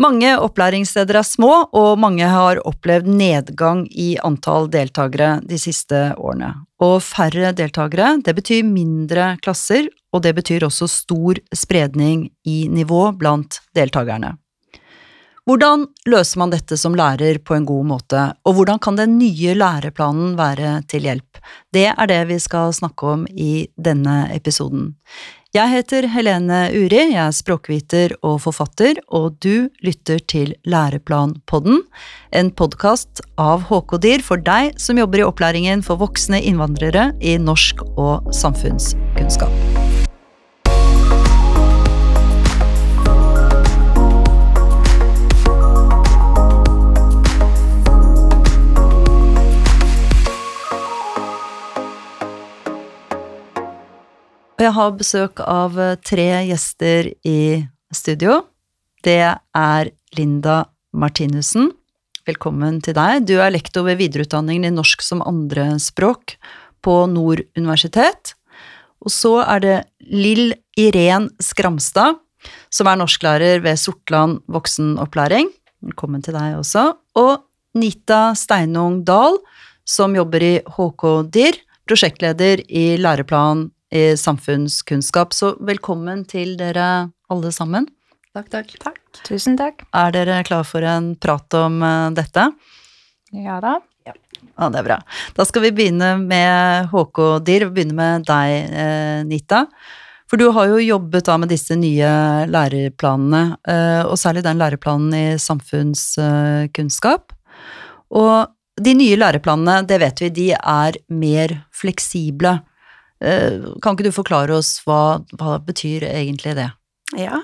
Mange opplæringssteder er små, og mange har opplevd nedgang i antall deltakere de siste årene. Og færre deltakere, det betyr mindre klasser, og det betyr også stor spredning i nivå blant deltakerne. Hvordan løser man dette som lærer på en god måte, og hvordan kan den nye læreplanen være til hjelp? Det er det vi skal snakke om i denne episoden. Jeg heter Helene Uri, jeg er språkviter og forfatter, og du lytter til Læreplanpodden, en podkast av HK-DIR for deg som jobber i opplæringen for voksne innvandrere i norsk og samfunnskunnskap. Og jeg har besøk av eh, tre gjester i studio. Det er Linda Martinussen. Velkommen til deg. Du er lektor ved videreutdanningen i norsk som andrespråk på Nord universitet. Og så er det Lill Irén Skramstad, som er norsklærer ved Sortland voksenopplæring. Velkommen til deg også. Og Nita Steinung Dahl, som jobber i HK-DIR, prosjektleder i læreplan i samfunnskunnskap. Så velkommen til dere alle sammen. Takk, takk. Takk. Tusen takk. Er dere klare for en prat om uh, dette? Ja da. Ja. ja. Det er bra. Da skal vi begynne med HK Dir, og Begynne med deg, uh, Nita. For du har jo jobbet da med disse nye læreplanene, uh, og særlig den læreplanen i samfunnskunnskap. Og de nye læreplanene, det vet vi, de er mer fleksible. Eh, kan ikke du forklare oss hva, hva betyr egentlig det? Ja.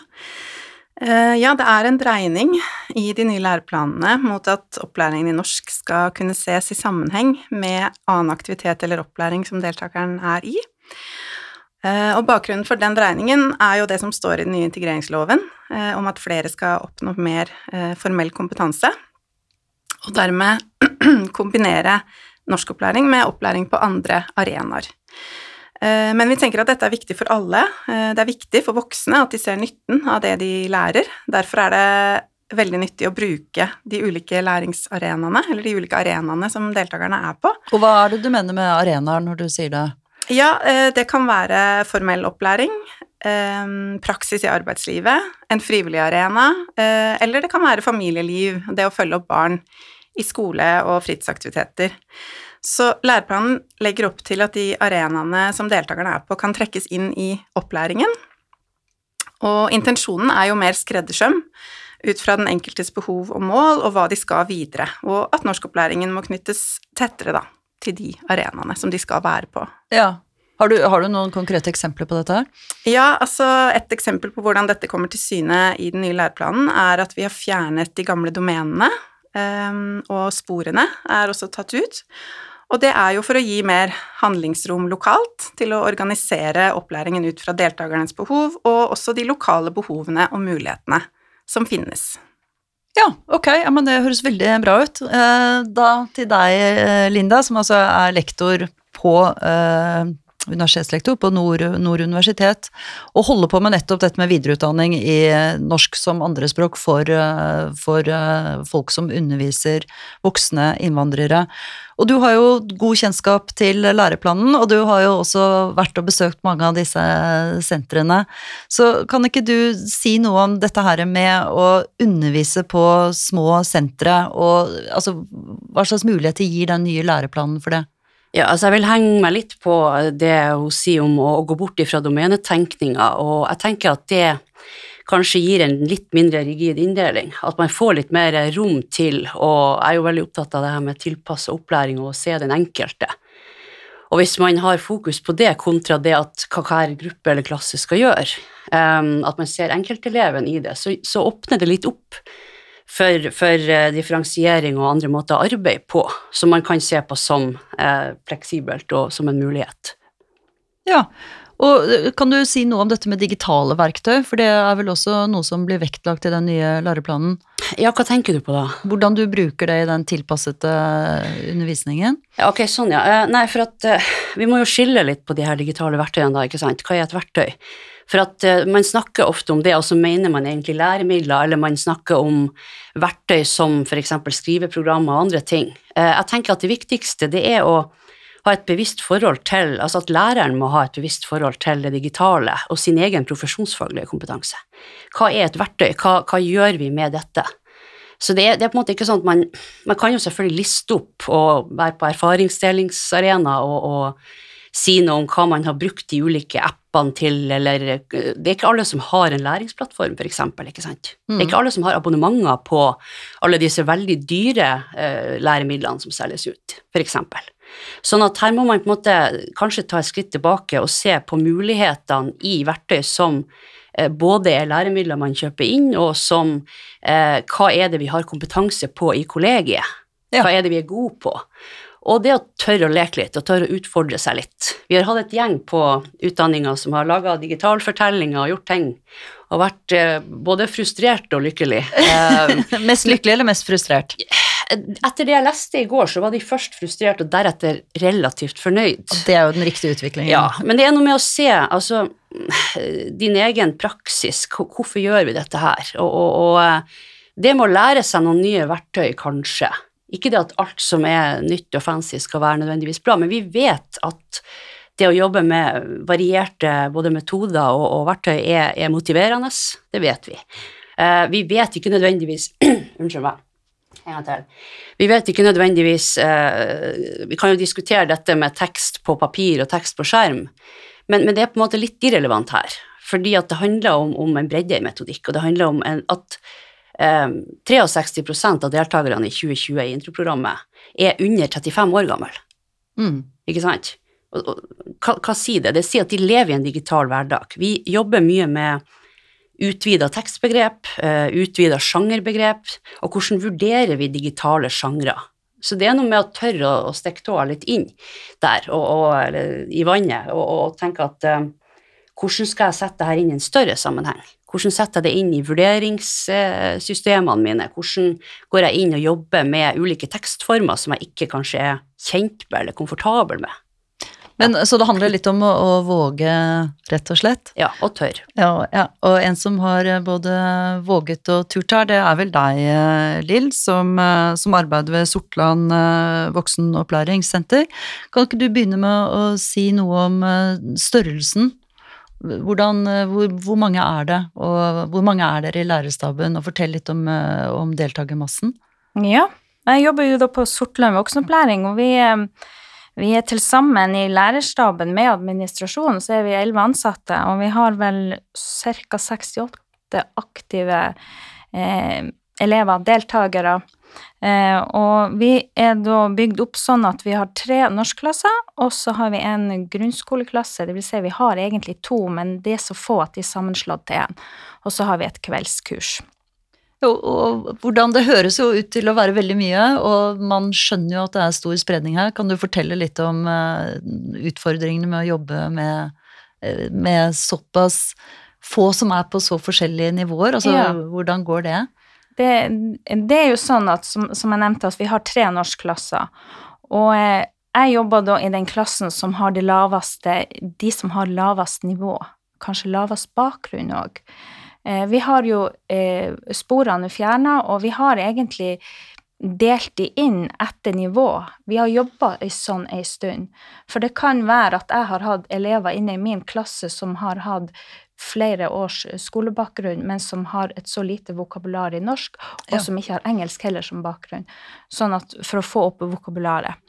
Eh, ja, det er en dreining i de nye læreplanene mot at opplæringen i norsk skal kunne ses i sammenheng med annen aktivitet eller opplæring som deltakeren er i. Eh, og bakgrunnen for den dreiningen er jo det som står i den nye integreringsloven, om at flere skal oppnå mer formell kompetanse, og dermed kombinere norskopplæring med opplæring på andre arenaer. Eh, men vi tenker at dette er viktig for alle. Eh, det er viktig for voksne at de ser nytten av det de lærer. Derfor er det veldig nyttig å bruke de ulike læringsarenaene, eller de ulike arenaene som deltakerne er på. Og hva er det du mener med arenaer når du sier det? Ja, eh, det kan være formell opplæring, praksis i arbeidslivet, en frivillig arena, eller det kan være familieliv, det å følge opp barn i skole og fritidsaktiviteter. Så læreplanen legger opp til at de arenaene som deltakerne er på, kan trekkes inn i opplæringen. Og intensjonen er jo mer skreddersøm ut fra den enkeltes behov og mål, og hva de skal videre, og at norskopplæringen må knyttes tettere da, til de arenaene som de skal være på. Ja, har du, har du, noen konkrete eksempler på dette? Ja, altså Et eksempel på hvordan dette kommer til syne i den nye læreplanen, er at vi har fjernet de gamle domenene, um, og sporene er også tatt ut. Og det er jo for å gi mer handlingsrom lokalt til å organisere opplæringen ut fra deltakernes behov, og også de lokale behovene og mulighetene som finnes. Ja, ok, ja, men det høres veldig bra ut. Eh, da til deg, eh, Linda, som altså er lektor på eh, universitetslektor på Nord, Nord, universitet, og holder på med nettopp dette med videreutdanning i norsk som andrespråk for, eh, for eh, folk som underviser voksne innvandrere. Og du har jo god kjennskap til læreplanen, og du har jo også vært og besøkt mange av disse sentrene. Så kan ikke du si noe om dette her med å undervise på små sentre, og altså hva slags muligheter gir den nye læreplanen for det? Ja, altså jeg vil henge meg litt på det hun sier om å, gå bort ifra domenetenkninga, og jeg tenker at det kanskje gir en litt mindre rigid inndeling. At man får litt mer rom til, og jeg er jo veldig opptatt av det her med tilpassa opplæring og å se den enkelte. Og hvis man har fokus på det kontra det at hva hver gruppe eller klasse skal gjøre, um, at man ser enkelteleven i det, så, så åpner det litt opp for, for uh, differensiering og andre måter å arbeide på, som man kan se på som eh, fleksibelt og som en mulighet. Ja, og eh, Kan du si noe om dette med digitale verktøy, for det er vel også noe som blir vektlagt i den nye læreplanen? Ja, hva tenker du på da? Hvordan du bruker det i den tilpassede undervisningen? Ja, ok, sånn ja. Nei, for at vi må jo skille litt på de her digitale verktøyene da, ikke sant. Hva er et verktøy? For at uh, man snakker ofte om det, og så mener man egentlig læremidler, eller man snakker om verktøy som f.eks. skriveprogrammer og andre ting. Uh, jeg tenker at det viktigste det er å ha et bevisst forhold til, altså at læreren må ha et bevisst forhold til det digitale og sin egen profesjonsfaglige kompetanse. Hva er et verktøy, hva, hva gjør vi med dette? Så det er, det er, på en måte ikke sånn at man Man kan jo selvfølgelig liste opp og være på erfaringsdelingsarena og, og si noe om hva man har brukt i ulike appene til, eller Det er ikke alle som har en læringsplattform, for eksempel, ikke sant. Mm. Det er ikke alle som har abonnementer på alle disse veldig dyre uh, læremidlene som selges ut, for eksempel. Sånn at her må man på en måte kanskje ta et skritt tilbake og se på mulighetene i verktøy som eh, både er læremidler man kjøper inn, og som eh, hva er det vi har kompetanse på i kollegiet? Hva er det vi er gode på? Og det å tørre å leke litt, og tørre å utfordre seg litt. Vi har hatt et gjeng på utdanninga som har laga digitalfortellinger og gjort ting, og vært eh, både frustrert og lykkelig. Eh, mest lykkelig eller mest frustrert? Etter det jeg leste i går, så var de først frustrert og deretter relativt fornøyd. Det er jo den riktige utviklingen. Ja, men det er noe med å se altså, din egen praksis. Hvorfor gjør vi dette her? Og, og, og eh, det med å lære seg noen nye verktøy, kanskje. Ikke det at alt som er nytt og fancy skal være nødvendigvis bra, men vi vet at det å jobbe med varierte både metoder og, og verktøy er, er, motiverende. Det vet vi. Uh, vi vet ikke nødvendigvis Unnskyld meg en gang til. Vi vet ikke nødvendigvis uh, Vi kan jo diskutere dette med tekst på papir og tekst på skjerm, men, men det er på en måte litt irrelevant her. Fordi at det handler om, om en bredde i metodikk, og det handler om en, at um, eh, 63 av deltakerne i 2020 i introprogrammet er under 35 år gammel. Mm. Ikke sant? Og, og, hva, hva sier det? Det sier at de lever i en digital hverdag. Vi jobber mye med utvida tekstbegrep, uh, utvida sjangerbegrep, og hvordan vurderer vi digitale sjangre? Så det er noe med å tørre å, å stikke tåa litt inn der, og, og, eller, i vannet, og, og tenke at uh, hvordan skal jeg sette dette inn i en større sammenheng? Hvordan setter jeg det inn i vurderingssystemene mine? Hvordan går jeg inn og jobber med ulike tekstformer som jeg ikke kanskje er kjent med eller komfortabel med? Men, så det handler litt om å, å, våge, rett og slett? Ja, og tørr. Ja, ja, Og en som har eh, både våget og turt her, det er vel deg, eh, Lill, som, eh, som arbeider ved Sortland voksenopplæringssenter. Kan ikke du begynne med å si noe om størrelsen? Hvordan, hvor, hvor, mange er det, og hvor mange er dere i lærerstaben? Og fortell litt om, om deltakermassen. Ja, jeg jobber jo da på Sortland voksenopplæring, og vi vi er til sammen i lærerstaben med administrasjonen, så er vi elleve ansatte, og vi har vel ca. 68 aktive eh, elever, deltakere. Eh, og vi er da bygd opp sånn at vi har tre norskklasser, og så har vi en grunnskoleklasse. Det vil si vi har egentlig to, men det er så få at de er sammenslått til én. Og så har vi et kveldskurs. Og, og, hvordan Det høres jo ut til å være veldig mye, og man skjønner jo at det er stor spredning her. Kan du fortelle litt om uh, utfordringene med å jobbe med, uh, med, såpass få som er på så forskjellige nivåer? Altså, ja. Hvordan går det? Det? det? er jo sånn at, som, som jeg nevnte, at vi har tre norskklasser. Og uh, jeg jobber da i den klassen som har det laveste, de som har lavest nivå. Kanskje lavest bakgrunn òg. Eh, vi har jo eh, sporene fjerna, og vi har egentlig delt de inn etter nivå. Vi har jobba sånn ei stund. For det kan være at jeg har hatt elever inne i min klasse som har hatt flere års skolebakgrunn, men som har et så lite vokabular i norsk, og ja. som ikke har engelsk heller som bakgrunn. Sånn at for å få opp vokabularet.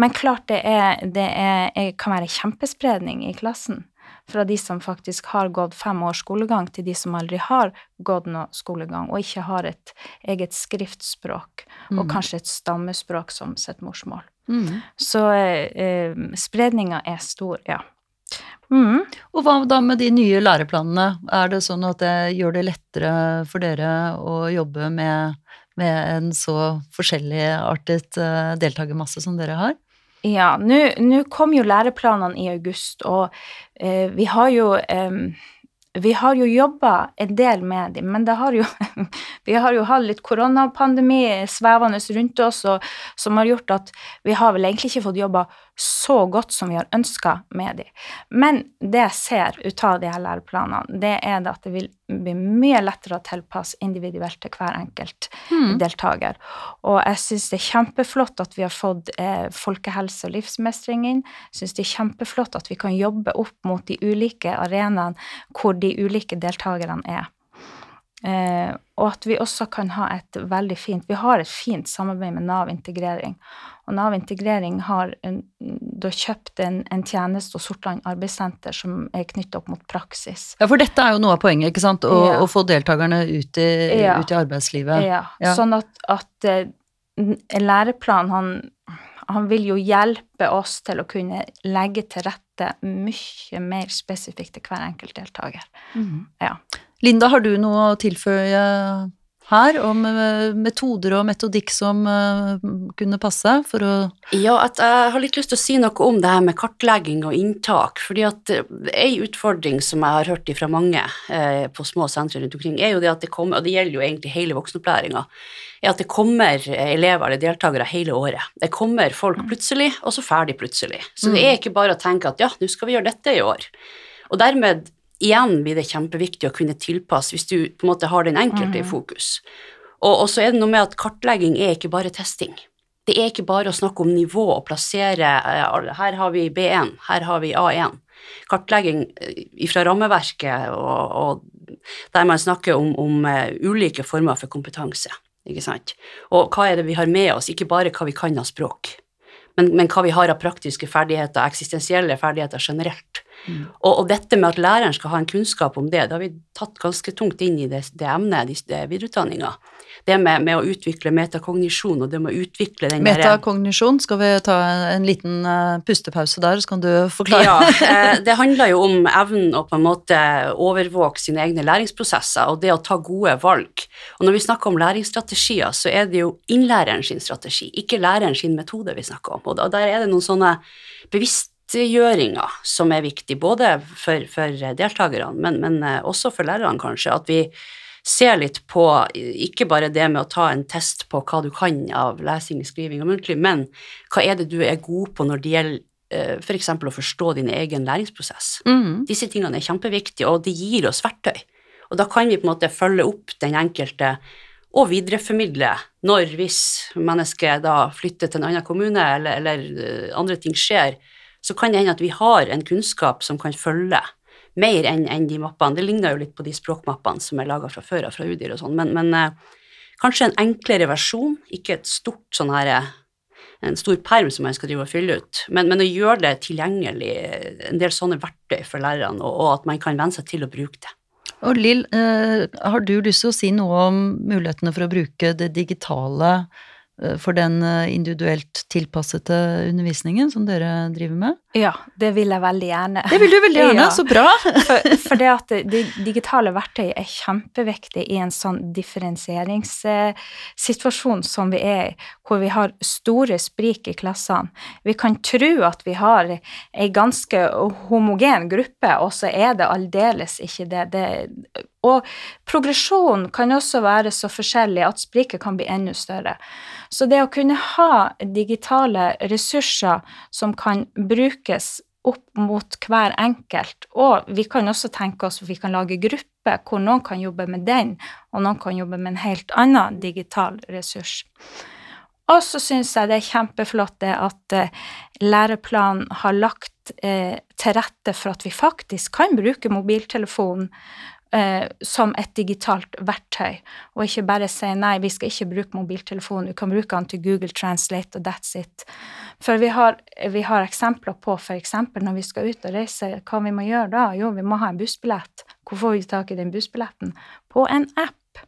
Men klart det, er, det er, kan være kjempespredning i klassen fra de som faktisk har gått fem års skolegang, til de som aldri har gått noe skolegang, og ikke har et eget skriftspråk, mm. og kanskje et stammespråk som sitt morsmål. Mm. Så eh, eh, spredninga er stor, ja. Mm. Og hva da med de nye læreplanene? Er det sånn at det gjør det lettere for dere å jobbe med, med en så forskjelligartet uh, deltakermasse som dere har? Ja, nå kom jo læreplanene i august, og eh, vi har jo eh, vi har jo jobba en del med dem, men har jo, vi har jo hatt litt koronapandemi svevende rundt oss, og, som har gjort at vi har vel egentlig ikke fått jobba så godt som vi har ønska med de. Men det jeg ser ut av de her læreplanene, det er at det vil bli mye lettere å tilpasse individuelt til hver enkelt Mm. deltaker. Og jeg syns det er kjempeflott at vi har fått eh, folkehelse og livsmestring inn. Jeg syns det er kjempeflott at vi kan jobbe opp mot de ulike arenaene hvor de ulike deltakerne er. Eh, og at vi også kan ha et veldig fint Vi har et fint samarbeid med Nav integrering. Og Nav integrering har en, da kjøpt en, en tjeneste hos Sortland arbeidssenter som er knyttet opp mot praksis. Ja, for dette er jo noe av poenget, ikke sant? Å, Ja. få deltakerne ut i, Ja. ut i arbeidslivet. Ja, Ja. sånn at, at eh, n- en læreplan, han, han vil jo hjelpe oss til å kunne legge til rette mye mer spesifikt til hver enkelt deltaker. Mm. Ja. Linda, har du noe å tilføye her om eh, metoder og metodikk som eh, kunne passe for å Ja, at jeg har litt lyst til å si noe om det her med kartlegging og inntak. fordi at eh, ei utfordring som jeg har hørt fra mange eh, på små sentre rundt omkring, er jo det at det kommer, og det gjelder jo egentlig hele voksenopplæringa, er at det kommer eh, elever eller deltakere hele året. Det kommer folk plutselig, og så ferdig plutselig. Så det er ikke bare å tenke at ja, nå skal vi gjøre dette i år. Og dermed igjen blir det kjempeviktig å kunne tilpasse hvis du på en måte har den enkelte i fokus. Og, og så er det noe med at kartlegging er ikke bare testing. Det er ikke bare å snakke om nivå og plassere eh, Her har vi B1, her har vi A1. Kartlegging eh, fra rammeverket og, og der man snakker om, om eh, ulike former for kompetanse. Ikke sant? Og hva er det vi har med oss, ikke bare hva vi kan av språk, men, men hva vi har av praktiske ferdigheter, eksistensielle ferdigheter generelt. Og, og dette med at læreren skal ha en kunnskap om det, det har vi tatt ganske tungt inn i det, det emnet, de- det videreutdanninga. Det med, med å utvikle metakognisjon og det med å utvikle den Metakognisjon, skal vi ta en liten eh, pustepause der, så kan du forklare? Ja, eh, det handler jo om evnen å på en måte overvåke sine egne læringsprosesser og det å ta gode valg. Og når vi snakker om læringsstrategier, så er det jo innlæreren sin strategi, ikke læreren sin metode vi snakker om. Og der er det noen sånne bevisstgjøringer som er viktig, både for, for deltakerne, men, men eh, også for lærerne kanskje, at vi ser litt på ikke bare det med å ta en test på hva du kan av lesing, skriving og muntlig, men hva er det du er god på når det gjelder eh, f.eks. å forstå din egen læringsprosess. Mm. Disse tingene er kjempeviktige, og de gir oss verktøy. Og da kan vi på en måte følge opp den enkelte og videreformidle når, hvis mennesket da flytter til en annen kommune, eller, eller eh, andre ting skjer, så kan det hende at vi har en kunnskap som kan følge mer enn en de mappene. Det ligner jo litt på de språkmappene som er laga fra før av fra UDIR og sånn, men, men eh, kanskje en enklere versjon, ikke et stort sånn her eh, en stor perm som man skal drive og fylle ut, men, men å gjøre det tilgjengelig, en del sånne verktøy for lærerne, og, og at man kan venne seg til å bruke det. Og Lill, eh, har du lyst til å si noe om mulighetene for å bruke det digitale for den eh, individuelt tilpassede undervisningen som dere driver med? Ja, det vil jeg veldig gjerne. Det vil du veldig gjerne, Ja. så bra! For, for det at det, digitale verktøyet er kjempeviktig i en sånn differensieringssituasjon som vi er i, hvor vi har store sprik i klassene. Vi kan tro at vi har ei ganske homogen gruppe, og så er det aldeles ikke det. det og progresjonen kan også være så forskjellig at spriket kan bli enda større. Så det å kunne ha digitale ressurser som kan brukes opp mot hver enkelt, og vi kan også tenke oss at vi kan lage grupper hvor noen kan jobbe med den, og noen kan jobbe med en helt annen digital ressurs. Og så syns jeg det er kjempeflott det at eh, læreplanen har lagt eh, til rette for at vi faktisk kan bruke mobiltelefonen eh, som et digitalt verktøy, og ikke bare si nei, vi skal ikke bruke mobiltelefonen, vi kan bruke den til Google Translate, og that's it. For vi har, vi har eksempler på f.eks. når vi skal ut og reise, hva vi må gjøre da? Jo, vi må ha en bussbillett. Hvor får vi tak i den bussbilletten? På en app.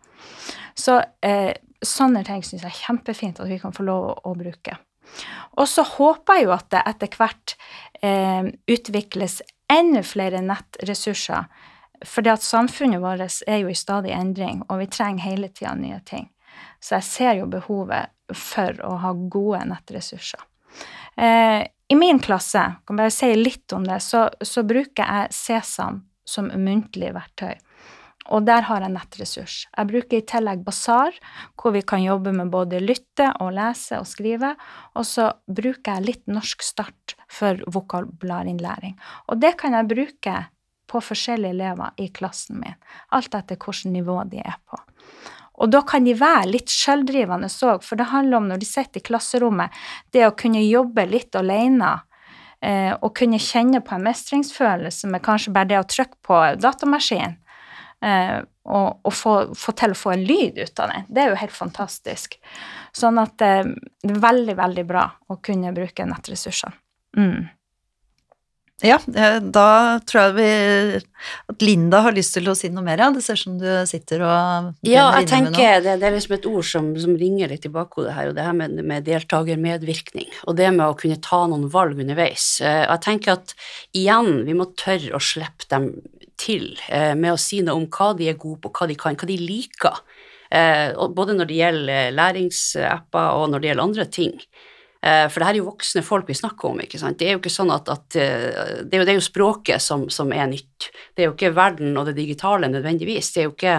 Så eh, sånne ting syns jeg er kjempefint at vi kan få lov å, å bruke. Og så håper jeg jo at det etter hvert eh, utvikles enda flere nettressurser. For det at samfunnet vårt er jo i stadig endring, og vi trenger hele tida nye ting. Så jeg ser jo behovet for å ha gode nettressurser. Eh, I min klasse, kan bare si litt om det, så, så bruker jeg Sesam som muntlig verktøy. Og der har jeg nettressurs. Jeg bruker i tillegg Basar, hvor vi kan jobbe med både lytte og lese og skrive. Og så bruker jeg litt Norsk Start for vokabularinnlæring. Og det kan jeg bruke på forskjellige elever i klassen min, alt etter hvilket nivå de er på. Og da kan de være litt selvdrivende òg, for det handler om når de sitter i klasserommet, det å kunne jobbe litt alene eh, og kunne kjenne på en mestringsfølelse med kanskje bare det å trykke på datamaskinen. Eh, og, og få, få, til å få en lyd ut av den. Det er jo helt fantastisk. Sånn at eh, det er veldig, veldig bra å kunne bruke nettressursene. Mm. Ja, da tror jeg vi, at Linda har lyst til å si noe mer. Ja. Det ser ut som du sitter og Ja, jeg tenker det, det, er liksom et ord som, som ringer litt i bakhodet her, og det her med, med deltakermedvirkning. Og det med å kunne ta noen valg underveis. Eh, jeg tenker at igjen, vi må tørre å slippe dem til eh, med å si noe om hva de er gode på, hva de kan, hva de liker. Eh, både når det gjelder læringsapper og når det gjelder andre ting. Eh, for det her er jo voksne folk vi snakker om. ikke sant? Det er jo ikke sånn at, at eh, det, er jo, det, er jo, språket som, som, er nytt. Det er jo ikke verden og det digitale nødvendigvis. Det er jo ikke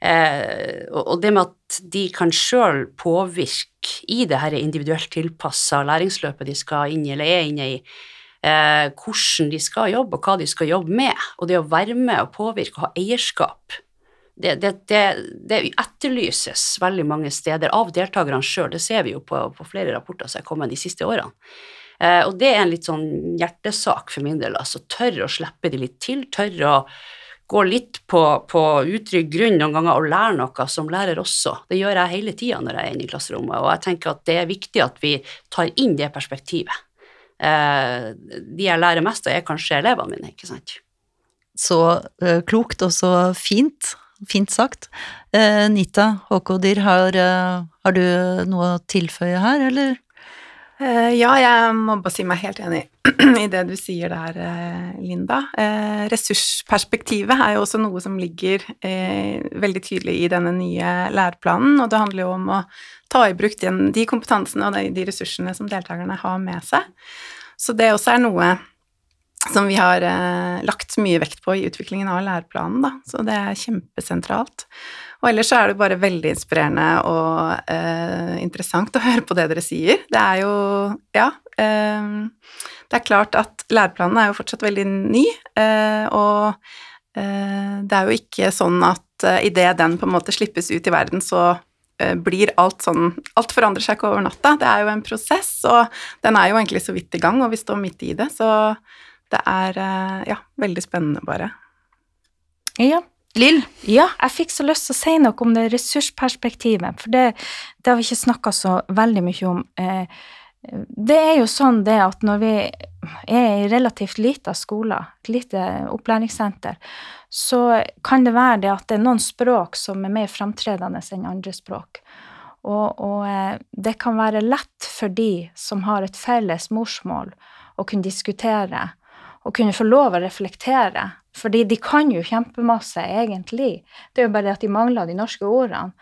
eh, Og det med at de kan sjøl påvirke i det her individuelt tilpassa læringsløpet de skal inn i, eller er inne i, eh, hvordan de skal jobbe, og hva de skal jobbe med, og det å være med og påvirke og ha eierskap det, det, det, det, etterlyses veldig mange steder av deltakerne sjøl. Det ser vi jo på, på, flere rapporter som er kommet de siste årene. Eh, og det er en litt sånn hjertesak for min del. altså Tørre å slippe de litt til. Tørre å gå litt på, på utrygg grunn noen ganger og lære noe som lærer også. Det gjør jeg hele tida når jeg er inne i klasserommet, og jeg tenker at det er viktig at vi tar inn det perspektivet. Eh, de jeg lærer mest av, er kanskje elevene mine, ikke sant. Så eh, klokt og så fint Fint sagt. Eh, Nita Håkodir, har, eh, har, du noe å tilføye her, eller? Eh, ja, jeg må bare si meg helt enig i det du sier der, eh, Linda. Eh, ressursperspektivet er jo også noe som ligger eh, veldig tydelig i denne nye læreplanen, og det handler jo om å ta i bruk den, de kompetansene og de, de ressursene som deltakerne har med seg. Så det også er noe som vi har eh, lagt mye vekt på i utviklingen av læreplanen, da. Så det er kjempesentralt. Og ellers så er det bare veldig inspirerende og eh, interessant å høre på det dere sier. Det er jo Ja. Eh, det er klart at læreplanen er jo fortsatt veldig ny, eh, og eh, det er jo ikke sånn at eh, idet den på en måte slippes ut i verden, så blir alt sånn Alt forandrer seg ikke over natta. Det er jo en prosess, og den er jo egentlig så vidt i gang, og vi står midt i det. Så det er eh, ja, veldig spennende, bare. Ja. Lill? Ja, jeg fikk så lyst til å si noe om det ressursperspektivet, for det, det har vi ikke snakka så veldig mye om. Eh, det er jo sånn det at når vi er i relativt lita skole, et lite opplæringssenter, så kan det være det at det er noen språk som er mer framtredende enn andre språk. Og, og, eh, det kan være lett for de som har et felles morsmål, å kunne diskutere å kunne få lov å reflektere. Fordi de kan jo kjempemasse, egentlig. Det er jo bare det at de mangler de norske ordene.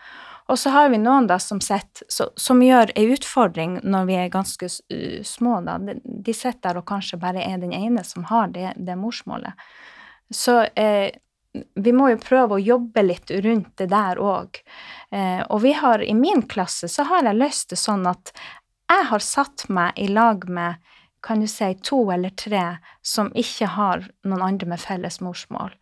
Og så har vi noen da som, sett, som gjør ei utfordring når vi er ganske små. da. De, de, sitter der og kanskje bare er den ene som har det, det morsmålet. Så eh, vi må jo prøve å jobbe litt rundt det der òg. Eh, og vi har, i min klasse så har jeg løst det sånn at jeg har satt meg i lag med kan du si, to eller tre som ikke har noen andre med felles morsmål.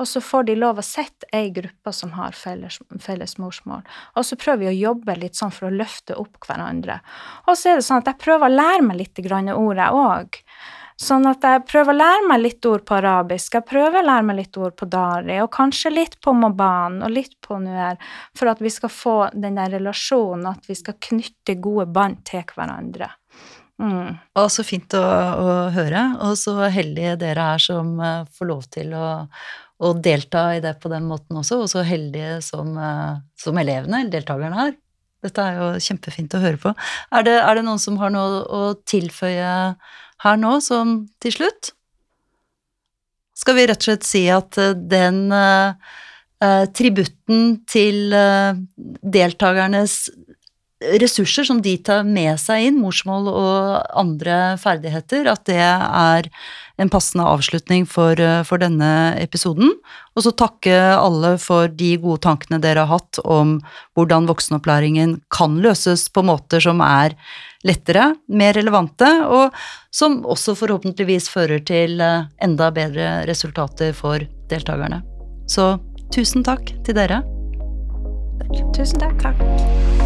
Og så får de lov å sette ei gruppe som har felles, felles, morsmål. Og så prøver vi å jobbe litt sånn for å løfte opp hverandre. Og så er det sånn at jeg prøver å lære meg litt grann ordet òg. Sånn at jeg prøver å lære meg litt ord på arabisk, jeg prøver å lære meg litt ord på dari, og kanskje litt på moban og litt på nuer, for at vi skal få den der relasjonen, at vi skal knytte gode bånd til hverandre. Mm. Og så fint å, å, høre, og så heldige dere er som uh, får lov til å, å, delta i det på den måten også, og så heldige som, uh, som elevene, deltakerne, er. Dette er jo kjempefint å høre på. Er det, er det noen som har noe å tilføye her nå, som til slutt? Skal vi rett og slett si at uh, den tributten til deltakernes ressurser som de tar med seg inn, morsmål og andre ferdigheter, at det er en passende avslutning for, eh, for denne episoden. Og så takke alle for de gode tankene dere har hatt om hvordan voksenopplæringen kan løses på måter som er lettere, mer relevante, og som også forhåpentligvis fører til eh, enda bedre resultater for deltakerne. Så tusen takk til dere. Tusen takk. Takk.